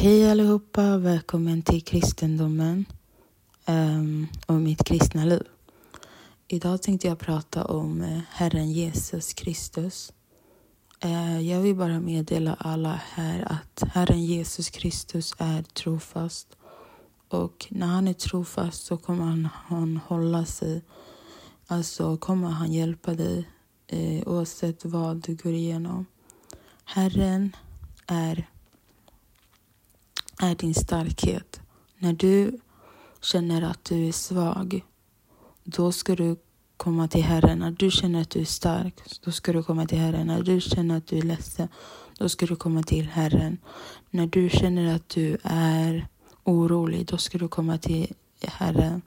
Hej allihopa, välkommen till kristendomen um, och mitt kristna liv. Idag tänkte jag prata om eh, Herren Jesus Kristus. Uh, jag vill bara meddela alla här att Herren Jesus Kristus är trofast och när han är trofast så kommer han, han hålla sig, alltså kommer han hjälpa dig uh, oavsett vad du går igenom. Herren är är din starkhet. När du känner att du är svag, då ska du komma till Herren. När du känner att du är stark, då ska du komma till Herren. När du känner att du är ledsen, då ska du komma till Herren. När du känner att du är orolig, då ska du komma till Herren.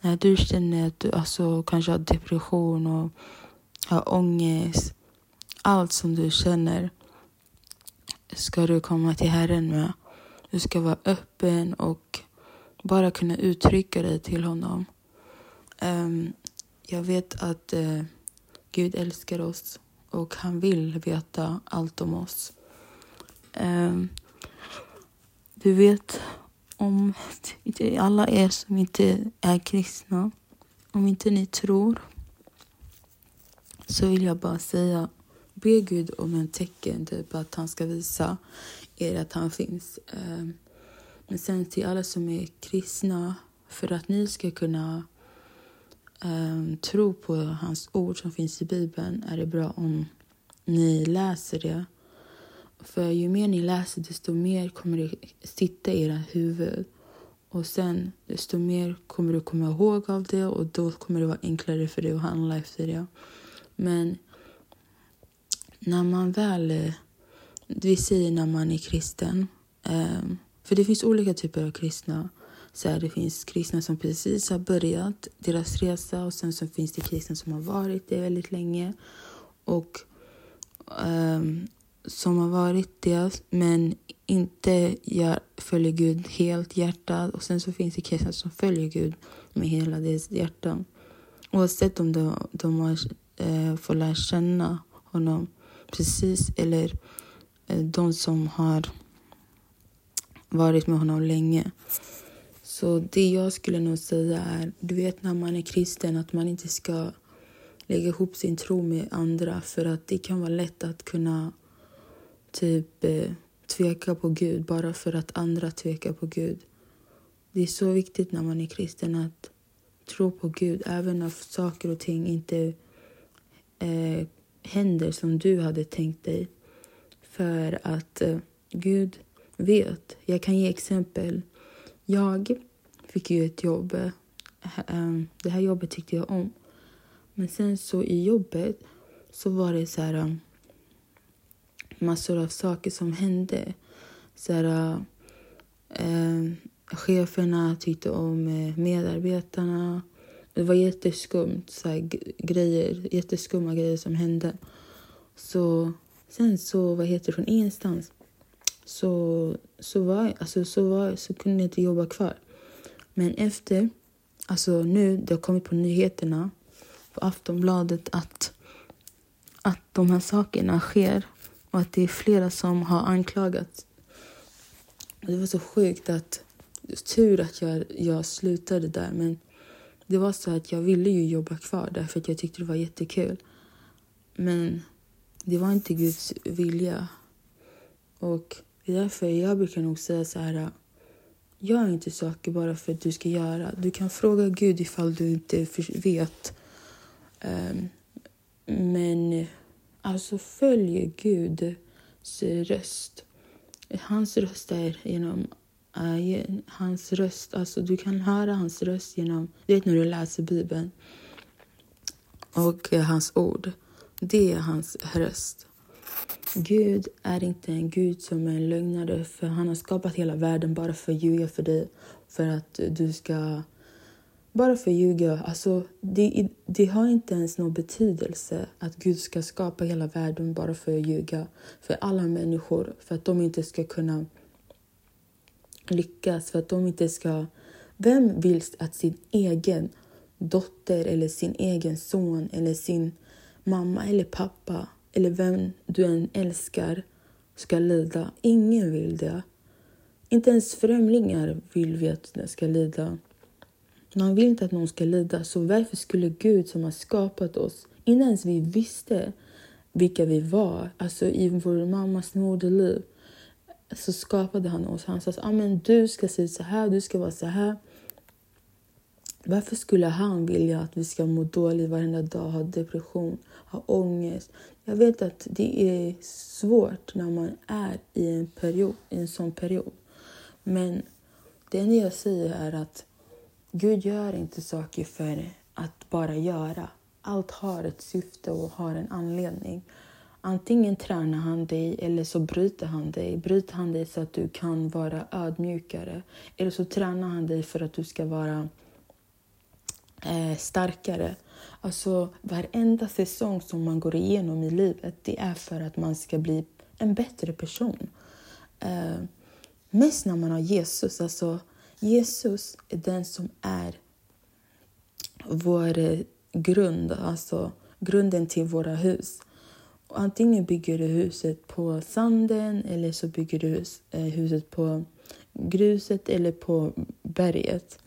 När du känner att du alltså, kanske har depression och har ångest, allt som du känner ska du komma till Herren med. Du ska vara öppen och bara kunna uttrycka dig till honom. Um, jag vet att uh, Gud älskar oss och han vill veta allt om oss. Um, du vet om alla er som inte är kristna, om inte ni tror så vill jag bara säga be Gud om en tecken, typ att han ska visa er att han finns. Eh, men sen till alla som är kristna, för att ni ska kunna eh, tro på hans ord som finns i Bibeln är det bra om ni läser det. För ju mer ni läser, desto mer kommer det sitta i era huvud. Och sen, desto mer kommer du komma ihåg av det och då kommer det vara enklare för dig att handla efter det. Men när man väl eh, vi säger när man är kristen. Ehm, för det finns olika typer av kristna. Så här, det finns kristna som precis har börjat deras resa och sen så finns det kristna som har varit det väldigt länge. Och um, som har varit det men inte gör, följer Gud helt hjärtat. Och sen så finns det kristna som följer Gud med hela deras hjärta. Oavsett om de, de har, eh, får lära känna honom precis eller Eh, de som har varit med honom länge. Så det jag skulle nog säga är, du vet när man är kristen, att man inte ska lägga ihop sin tro med andra för att det kan vara lätt att kunna typ eh, tveka på Gud bara för att andra tvekar på Gud. Det är så viktigt när man är kristen att tro på Gud även om saker och ting inte eh, händer som du hade tänkt dig. För att eh, Gud vet. Jag kan ge exempel. Jag fick ju ett jobb. Eh, eh, det här jobbet tyckte jag om. Men sen så i jobbet så var det så här massor av saker som hände. Så här, eh, cheferna tyckte om medarbetarna. Det var jätteskumt, så här, grejer, jätteskumma grejer som hände. Så Sen så, vad heter det, från ingenstans så, så, var, alltså, så, var, så kunde jag inte jobba kvar. Men efter, alltså nu, det har kommit på nyheterna på Aftonbladet att, att de här sakerna sker och att det är flera som har anklagats. Det var så sjukt att, tur att jag, jag slutade där men det var så att jag ville ju jobba kvar där för att jag tyckte det var jättekul. Men det var inte Guds vilja. Och det är därför jag brukar nog säga så här. Gör inte saker bara för att du ska göra. Du kan fråga Gud ifall du inte vet. Um, men alltså följ Guds röst. Hans röst är genom uh, hans röst. Alltså du kan höra hans röst genom, du vet när du läser Bibeln. Och uh, hans ord. Det är hans röst. Gud är inte en Gud som är en lögnare för han har skapat hela världen bara för att ljuga för dig. För att du ska... Bara för att ljuga. Alltså, det, det har inte ens någon betydelse att Gud ska skapa hela världen bara för att ljuga för alla människor. För att de inte ska kunna lyckas, för att de inte ska... Vem vill att sin egen dotter eller sin egen son eller sin mamma eller pappa eller vem du än älskar ska lida. Ingen vill det. Inte ens främlingar vill vi att de ska lida. Man vill inte att någon ska lida, så varför skulle Gud som har skapat oss, innan ens vi visste vilka vi var, alltså i vår mammas moderliv, så skapade han oss. Han sa att ah, du ska se ut så här, du ska vara så här. Varför skulle han vilja att vi ska må dåligt varenda dag, ha depression, ha ångest? Jag vet att det är svårt när man är i en, period, i en sån period. Men det enda jag säger är att Gud gör inte saker för att bara göra. Allt har ett syfte och har en anledning. Antingen tränar han dig eller så bryter han dig. Bryter han dig så att du kan vara ödmjukare. Eller så tränar han dig för att du ska vara eh, starkare. Alltså varenda säsong som man går igenom i livet, det är för att man ska bli en bättre person. Eh, mest när man har Jesus. Alltså, Jesus är den som är vår eh, grund, alltså grunden till våra hus. Och antingen bygger du huset på sanden eller så bygger du eh, huset på gruset eller på berget.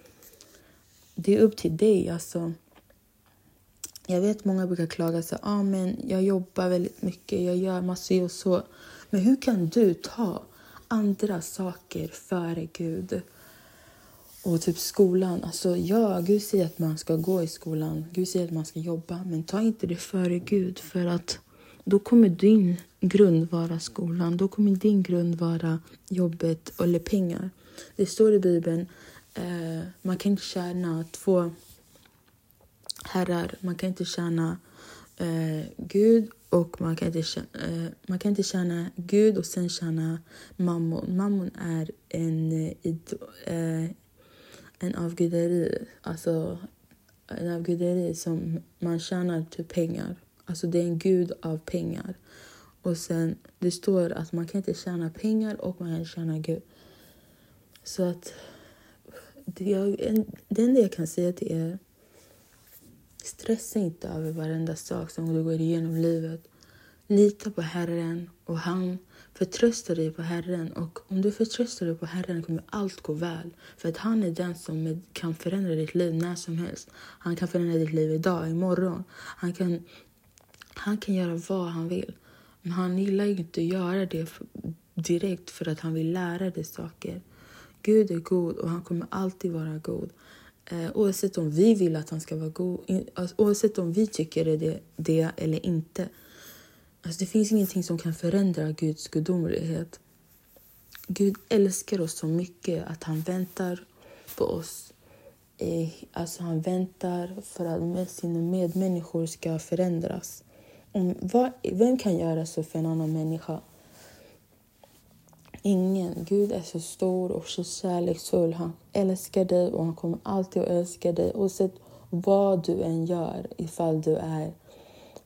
Det är upp till dig. Alltså. Jag vet många brukar klaga så ah, men jag jobbar väldigt mycket, jag gör massor och så. Men hur kan du ta andra saker före Gud? Och typ skolan. Alltså ja, Gud säger att man ska gå i skolan. Gud säger att man ska jobba. Men ta inte det före Gud för att då kommer din grund vara skolan. Då kommer din grund vara jobbet eller pengar. Det står i Bibeln eh, man kan inte tjäna två herrar. Man kan inte tjäna eh, Gud och man kan, inte tjäna, eh, man kan inte tjäna Gud och sen tjäna mammon. Mammon är en, eh, eh, en avguderi, alltså en avguderi som man tjänar till pengar. Alltså det är en gud av pengar. Och sen det står att man kan inte tjäna pengar och man kan inte tjäna Gud. Så att jag, det enda jag kan säga till er, stressa inte över varenda sak som du går igenom livet. Lita på Herren och han förtröstar dig på Herren. Och om du förtröstar dig på Herren kommer allt gå väl. För att han är den som kan förändra ditt liv när som helst. Han kan förändra ditt liv idag, imorgon. Han kan han kan göra vad han vill. Men han gillar inte att göra det direkt för att han vill lära dig saker. Gud är god och han kommer alltid vara god. Eh, oavsett om vi vill att han ska vara god, alltså, oavsett om vi tycker det, det eller inte. Alltså, det finns ingenting som kan förändra Guds gudomlighet. Gud älskar oss så mycket att han väntar på oss. Eh, alltså han väntar för att sina medmänniskor ska förändras. Om, vad, vem kan göra så för en annan människa? Ingen. Gud är så stor och så kärleksfull. Han älskar dig och han kommer alltid att älska dig oavsett vad du än gör. Ifall du är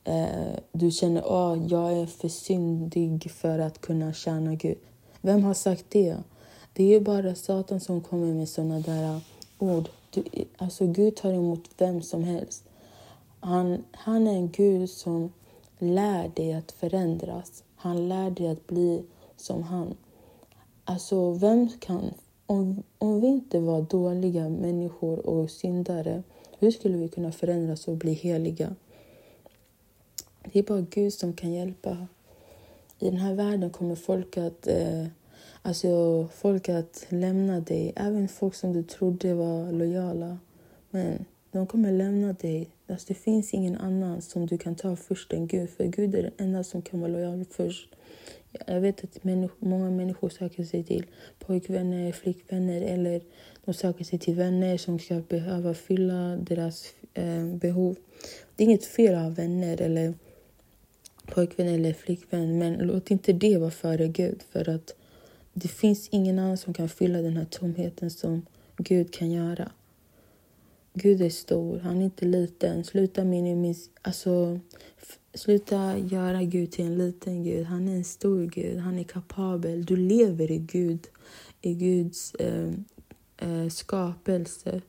eh, du känner att oh, jag är för syndig för att kunna tjäna Gud. Vem har sagt det? Det är bara Satan som kommer med såna där ord. Du, alltså Gud tar emot vem som helst. Han, han är en Gud som lär dig att förändras. Han lär dig att bli som han. Alltså, vem kan... Om, om vi inte var dåliga människor och syndare, hur skulle vi kunna förändras och bli heliga? Det är bara Gud som kan hjälpa. I den här världen kommer folk att, eh, alltså, folk att lämna dig, även folk som du trodde var lojala. Men de kommer lämna dig. Alltså, det finns ingen annan som du kan ta först än Gud, för Gud är den enda som kan vara lojal först. Jag vet att människor, många människor söker sig till pojkvänner, flickvänner eller de söker sig till vänner som ska behöva fylla deras eh, behov. Det är inget fel av vänner eller pojkvän eller flickvän, men låt inte det vara före Gud för att det finns ingen annan som kan fylla den här tomheten som Gud kan göra. Gud är stor, han är inte liten. Sluta minimis... Alltså, sluta göra Gud till en liten Gud. Han är en stor Gud, han är kapabel. Du lever i Gud, i Guds eh, eh, skapelse.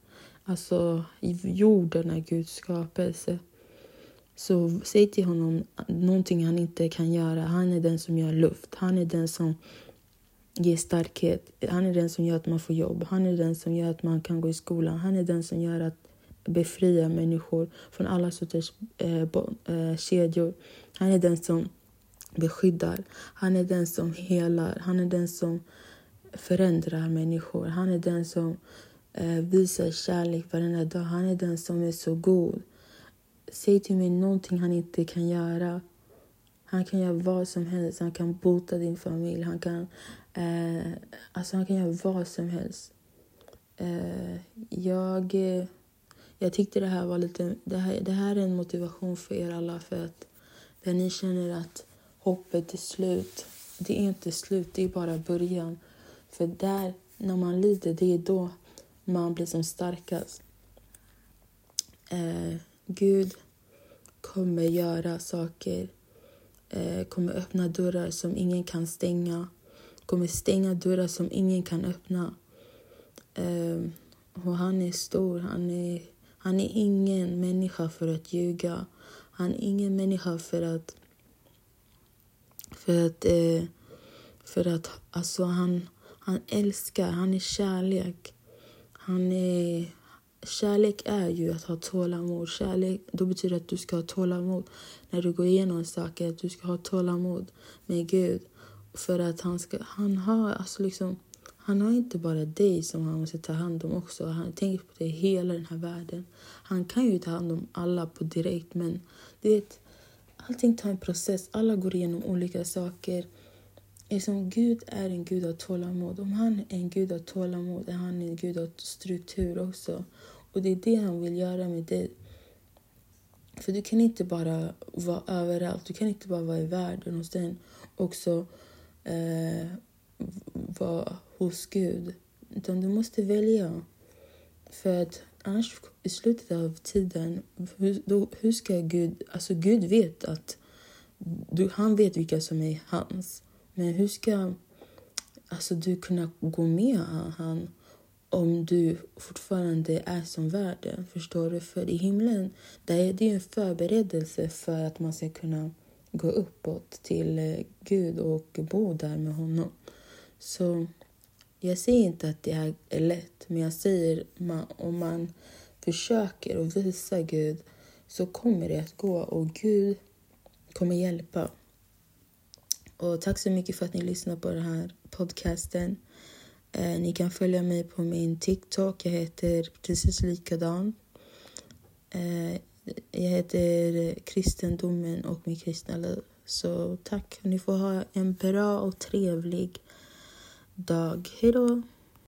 Alltså, jorden är Guds skapelse. Så säg till honom någonting han inte kan göra. Han är den som gör luft. Han är den som ger starkhet. Han är den som gör att man får jobb. Han är den som gör att man kan gå i skolan. Han är den som gör att befria människor från alla sorters eh, eh, kedjor. Han är den som beskyddar. Han är den som helar. Han är den som förändrar människor. Han är den som eh, visar kärlek varenda dag. Han är den som är så god. Säg till mig någonting han inte kan göra. Han kan göra vad som helst. Han kan bota din familj. Han kan, eh, alltså han kan göra vad som helst. Eh, jag, eh, jag tyckte det här var lite... Det här, det här är en motivation för er alla. För att när ni känner att hoppet är slut. Det är inte slut, det är bara början. För där, när man lider, det är då man blir som starkast. Eh, Gud kommer göra saker, eh, kommer öppna dörrar som ingen kan stänga, kommer stänga dörrar som ingen kan öppna. Um, och han är stor, han är, han är ingen människa för att ljuga. Han är ingen människa för att... För att... Eh, för att alltså han, han älskar, han är kärlek. Han är, kärlek är ju att ha tålamod. Kärlek då betyder att du ska ha tålamod när du går igenom saker. Att du ska ha tålamod med Gud. För att han, ska, han, har, alltså liksom, han har inte bara dig som han måste ta hand om också. Han tänker på dig hela den här världen. Han kan ju ta hand om alla på direkt men du vet, allting tar en process. Alla går igenom olika saker. Eftersom Gud är en Gud av tålamod. Om han är en Gud av tålamod är han en Gud av struktur också. Och det är det han vill göra med dig. För du kan inte bara vara överallt. Du kan inte bara vara i världen och sen också eh, vara hos Gud. Utan du måste välja. För att annars i slutet av tiden, hur, då, hur ska Gud... Alltså Gud vet att du, han vet vilka som är hans. Men hur ska alltså, du kunna gå med han om du fortfarande är som världen? Förstår du? För i himlen där är det en förberedelse för att man ska kunna gå uppåt till eh, Gud och bo där med honom. Så jag säger inte att det är lätt, men jag säger man, om man försöker och visar Gud så kommer det att gå och Gud kommer hjälpa. Och tack så mycket för att ni lyssnar på den här podcasten. Eh, ni kan följa mig på min TikTok. Jag heter precis likadan. Eh, jag heter Kristendomen och min kristna liv. Så tack. Ni får ha en bra och trevlig dag. Hej då!